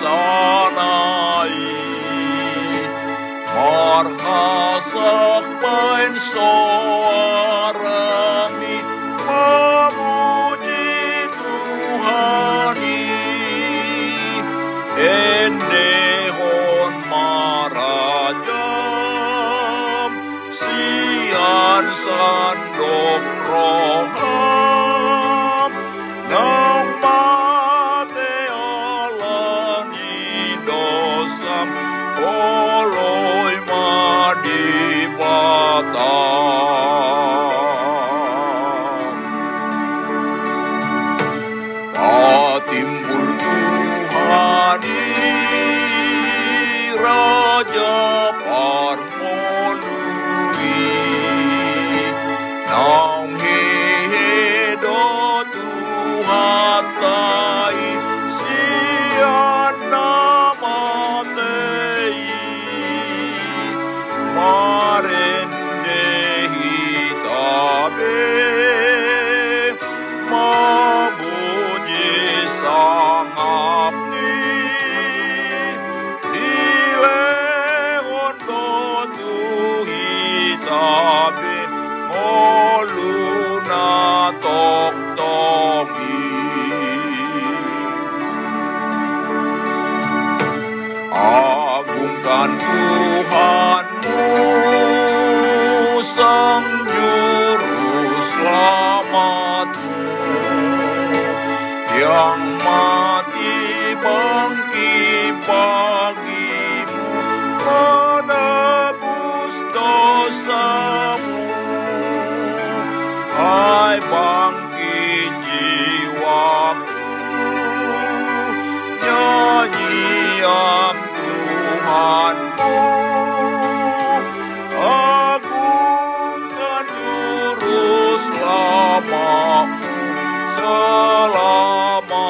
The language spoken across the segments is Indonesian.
Bangsa nai Marhasak pain soarami Memuji Tuhani Endehon marajam Sian sandok roham bangkit jiwaku Nyanyian Tuhanmu Agungkan juru selamamu Selama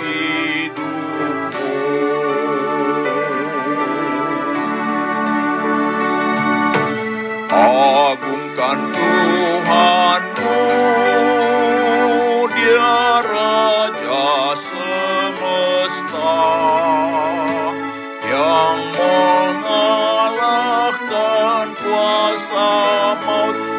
hidupmu Oh.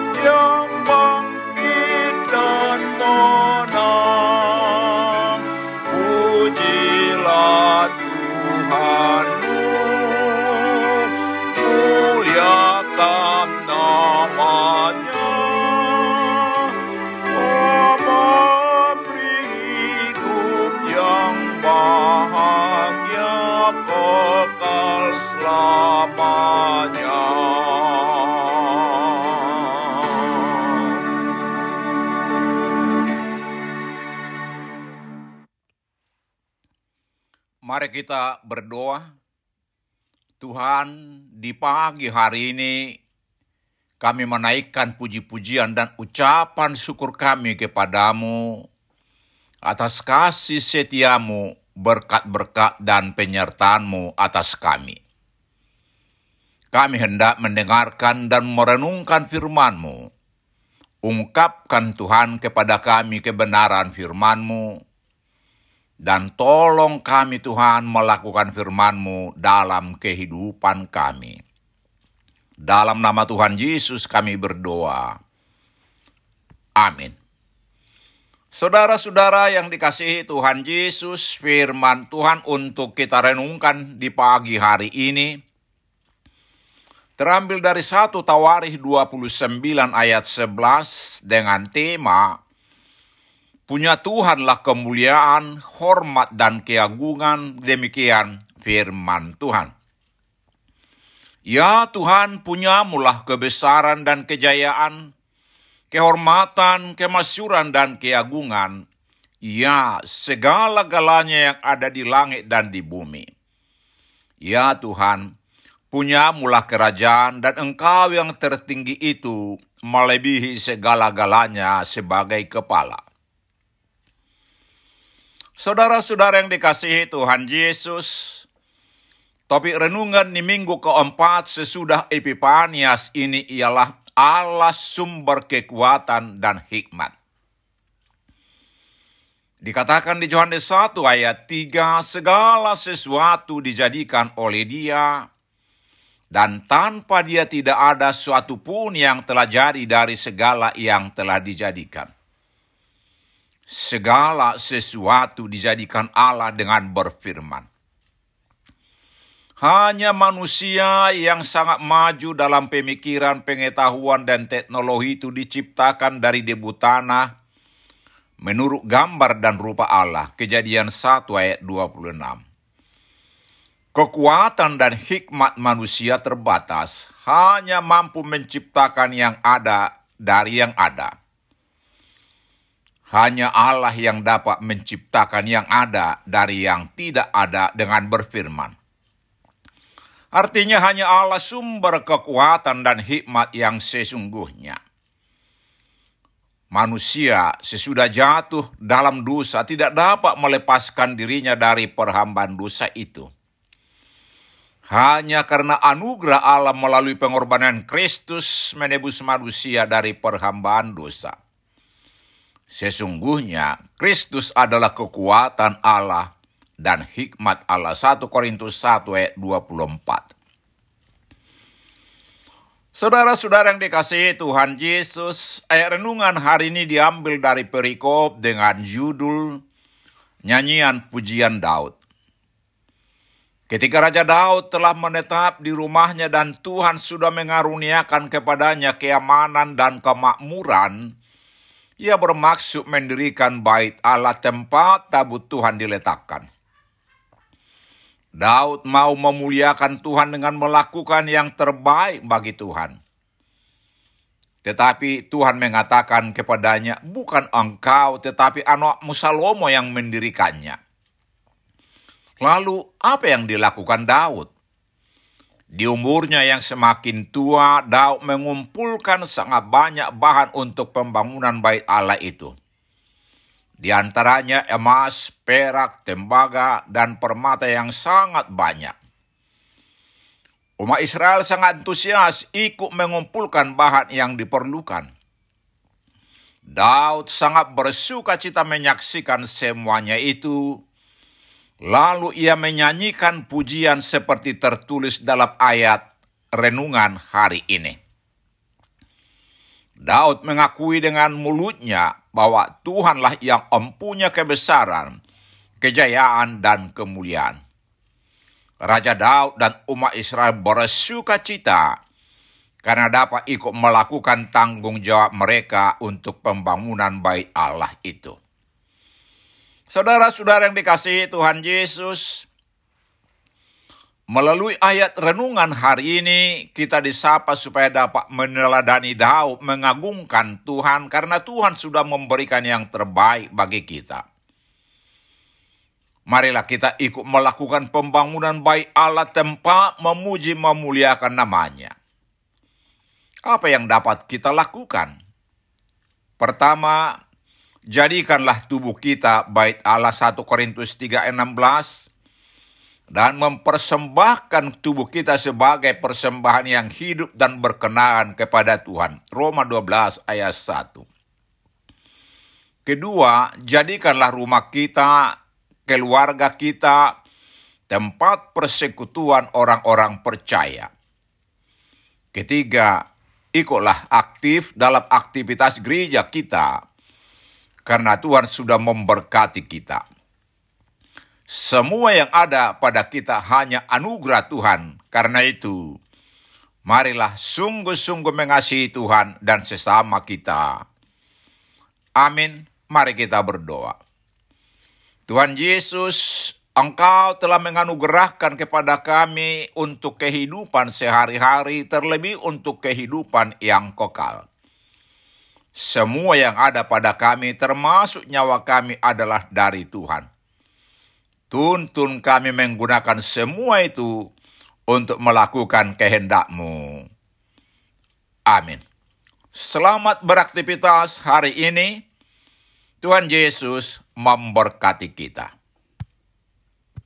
Mari kita berdoa. Tuhan, di pagi hari ini kami menaikkan puji-pujian dan ucapan syukur kami kepadamu atas kasih setiamu, berkat-berkat dan penyertaanmu atas kami. Kami hendak mendengarkan dan merenungkan firman-Mu. Ungkapkan Tuhan kepada kami kebenaran firman-Mu, dan tolong kami Tuhan melakukan firman-Mu dalam kehidupan kami. Dalam nama Tuhan Yesus kami berdoa. Amin. Saudara-saudara yang dikasihi Tuhan Yesus, firman Tuhan untuk kita renungkan di pagi hari ini terambil dari 1 Tawarikh 29 ayat 11 dengan tema Punya Tuhanlah kemuliaan, hormat, dan keagungan. Demikian firman Tuhan. Ya Tuhan, punyamulah kebesaran dan kejayaan, kehormatan, kemasyuran, dan keagungan, ya segala-galanya yang ada di langit dan di bumi. Ya Tuhan, punyamulah kerajaan dan engkau yang tertinggi itu melebihi segala-galanya sebagai kepala. Saudara-saudara yang dikasihi Tuhan Yesus, Topik renungan di minggu keempat sesudah Epipanias ini ialah Allah sumber kekuatan dan hikmat. Dikatakan di Yohanes 1 ayat 3, segala sesuatu dijadikan oleh dia, dan tanpa dia tidak ada suatu pun yang telah jadi dari segala yang telah dijadikan. Segala sesuatu dijadikan Allah dengan berfirman. Hanya manusia yang sangat maju dalam pemikiran, pengetahuan, dan teknologi itu diciptakan dari debu tanah menurut gambar dan rupa Allah. Kejadian 1 ayat 26. Kekuatan dan hikmat manusia terbatas, hanya mampu menciptakan yang ada dari yang ada. Hanya Allah yang dapat menciptakan yang ada dari yang tidak ada dengan berfirman Artinya hanya Allah sumber kekuatan dan hikmat yang sesungguhnya. Manusia sesudah jatuh dalam dosa tidak dapat melepaskan dirinya dari perhambaan dosa itu. Hanya karena anugerah Allah melalui pengorbanan Kristus menebus manusia dari perhambaan dosa. Sesungguhnya Kristus adalah kekuatan Allah dan hikmat Allah. 1 Korintus 1 ayat 24. Saudara-saudara yang dikasihi Tuhan Yesus, ayat renungan hari ini diambil dari perikop dengan judul Nyanyian Pujian Daud. Ketika Raja Daud telah menetap di rumahnya dan Tuhan sudah mengaruniakan kepadanya keamanan dan kemakmuran, ia bermaksud mendirikan bait Allah tempat tabut Tuhan diletakkan. Daud mau memuliakan Tuhan dengan melakukan yang terbaik bagi Tuhan. Tetapi Tuhan mengatakan kepadanya, bukan engkau tetapi anakmu Salomo yang mendirikannya. Lalu apa yang dilakukan Daud? Di umurnya yang semakin tua, Daud mengumpulkan sangat banyak bahan untuk pembangunan bait Allah itu. Di antaranya emas, perak, tembaga, dan permata yang sangat banyak. Umat Israel sangat antusias ikut mengumpulkan bahan yang diperlukan. Daud sangat bersuka cita menyaksikan semuanya itu. Lalu ia menyanyikan pujian seperti tertulis dalam ayat renungan hari ini. Daud mengakui dengan mulutnya bahwa Tuhanlah yang empunya kebesaran, kejayaan, dan kemuliaan. Raja Daud dan umat Israel bersuka cita karena dapat ikut melakukan tanggung jawab mereka untuk pembangunan bait Allah itu. Saudara-saudara yang dikasihi Tuhan Yesus, Melalui ayat renungan hari ini, kita disapa supaya dapat meneladani Daud mengagungkan Tuhan karena Tuhan sudah memberikan yang terbaik bagi kita. Marilah kita ikut melakukan pembangunan baik Allah tempat memuji memuliakan namanya. Apa yang dapat kita lakukan? Pertama, jadikanlah tubuh kita baik Allah 1 Korintus 3:16 dan mempersembahkan tubuh kita sebagai persembahan yang hidup dan berkenaan kepada Tuhan. Roma 12 ayat 1. Kedua, jadikanlah rumah kita, keluarga kita, tempat persekutuan orang-orang percaya. Ketiga, ikutlah aktif dalam aktivitas gereja kita, karena Tuhan sudah memberkati kita. Semua yang ada pada kita hanya anugerah Tuhan. Karena itu, marilah sungguh-sungguh mengasihi Tuhan dan sesama kita. Amin. Mari kita berdoa. Tuhan Yesus, Engkau telah menganugerahkan kepada kami untuk kehidupan sehari-hari, terlebih untuk kehidupan yang kekal. Semua yang ada pada kami, termasuk nyawa kami, adalah dari Tuhan. Tuntun kami menggunakan semua itu untuk melakukan kehendak-Mu. Amin. Selamat beraktivitas hari ini. Tuhan Yesus memberkati kita.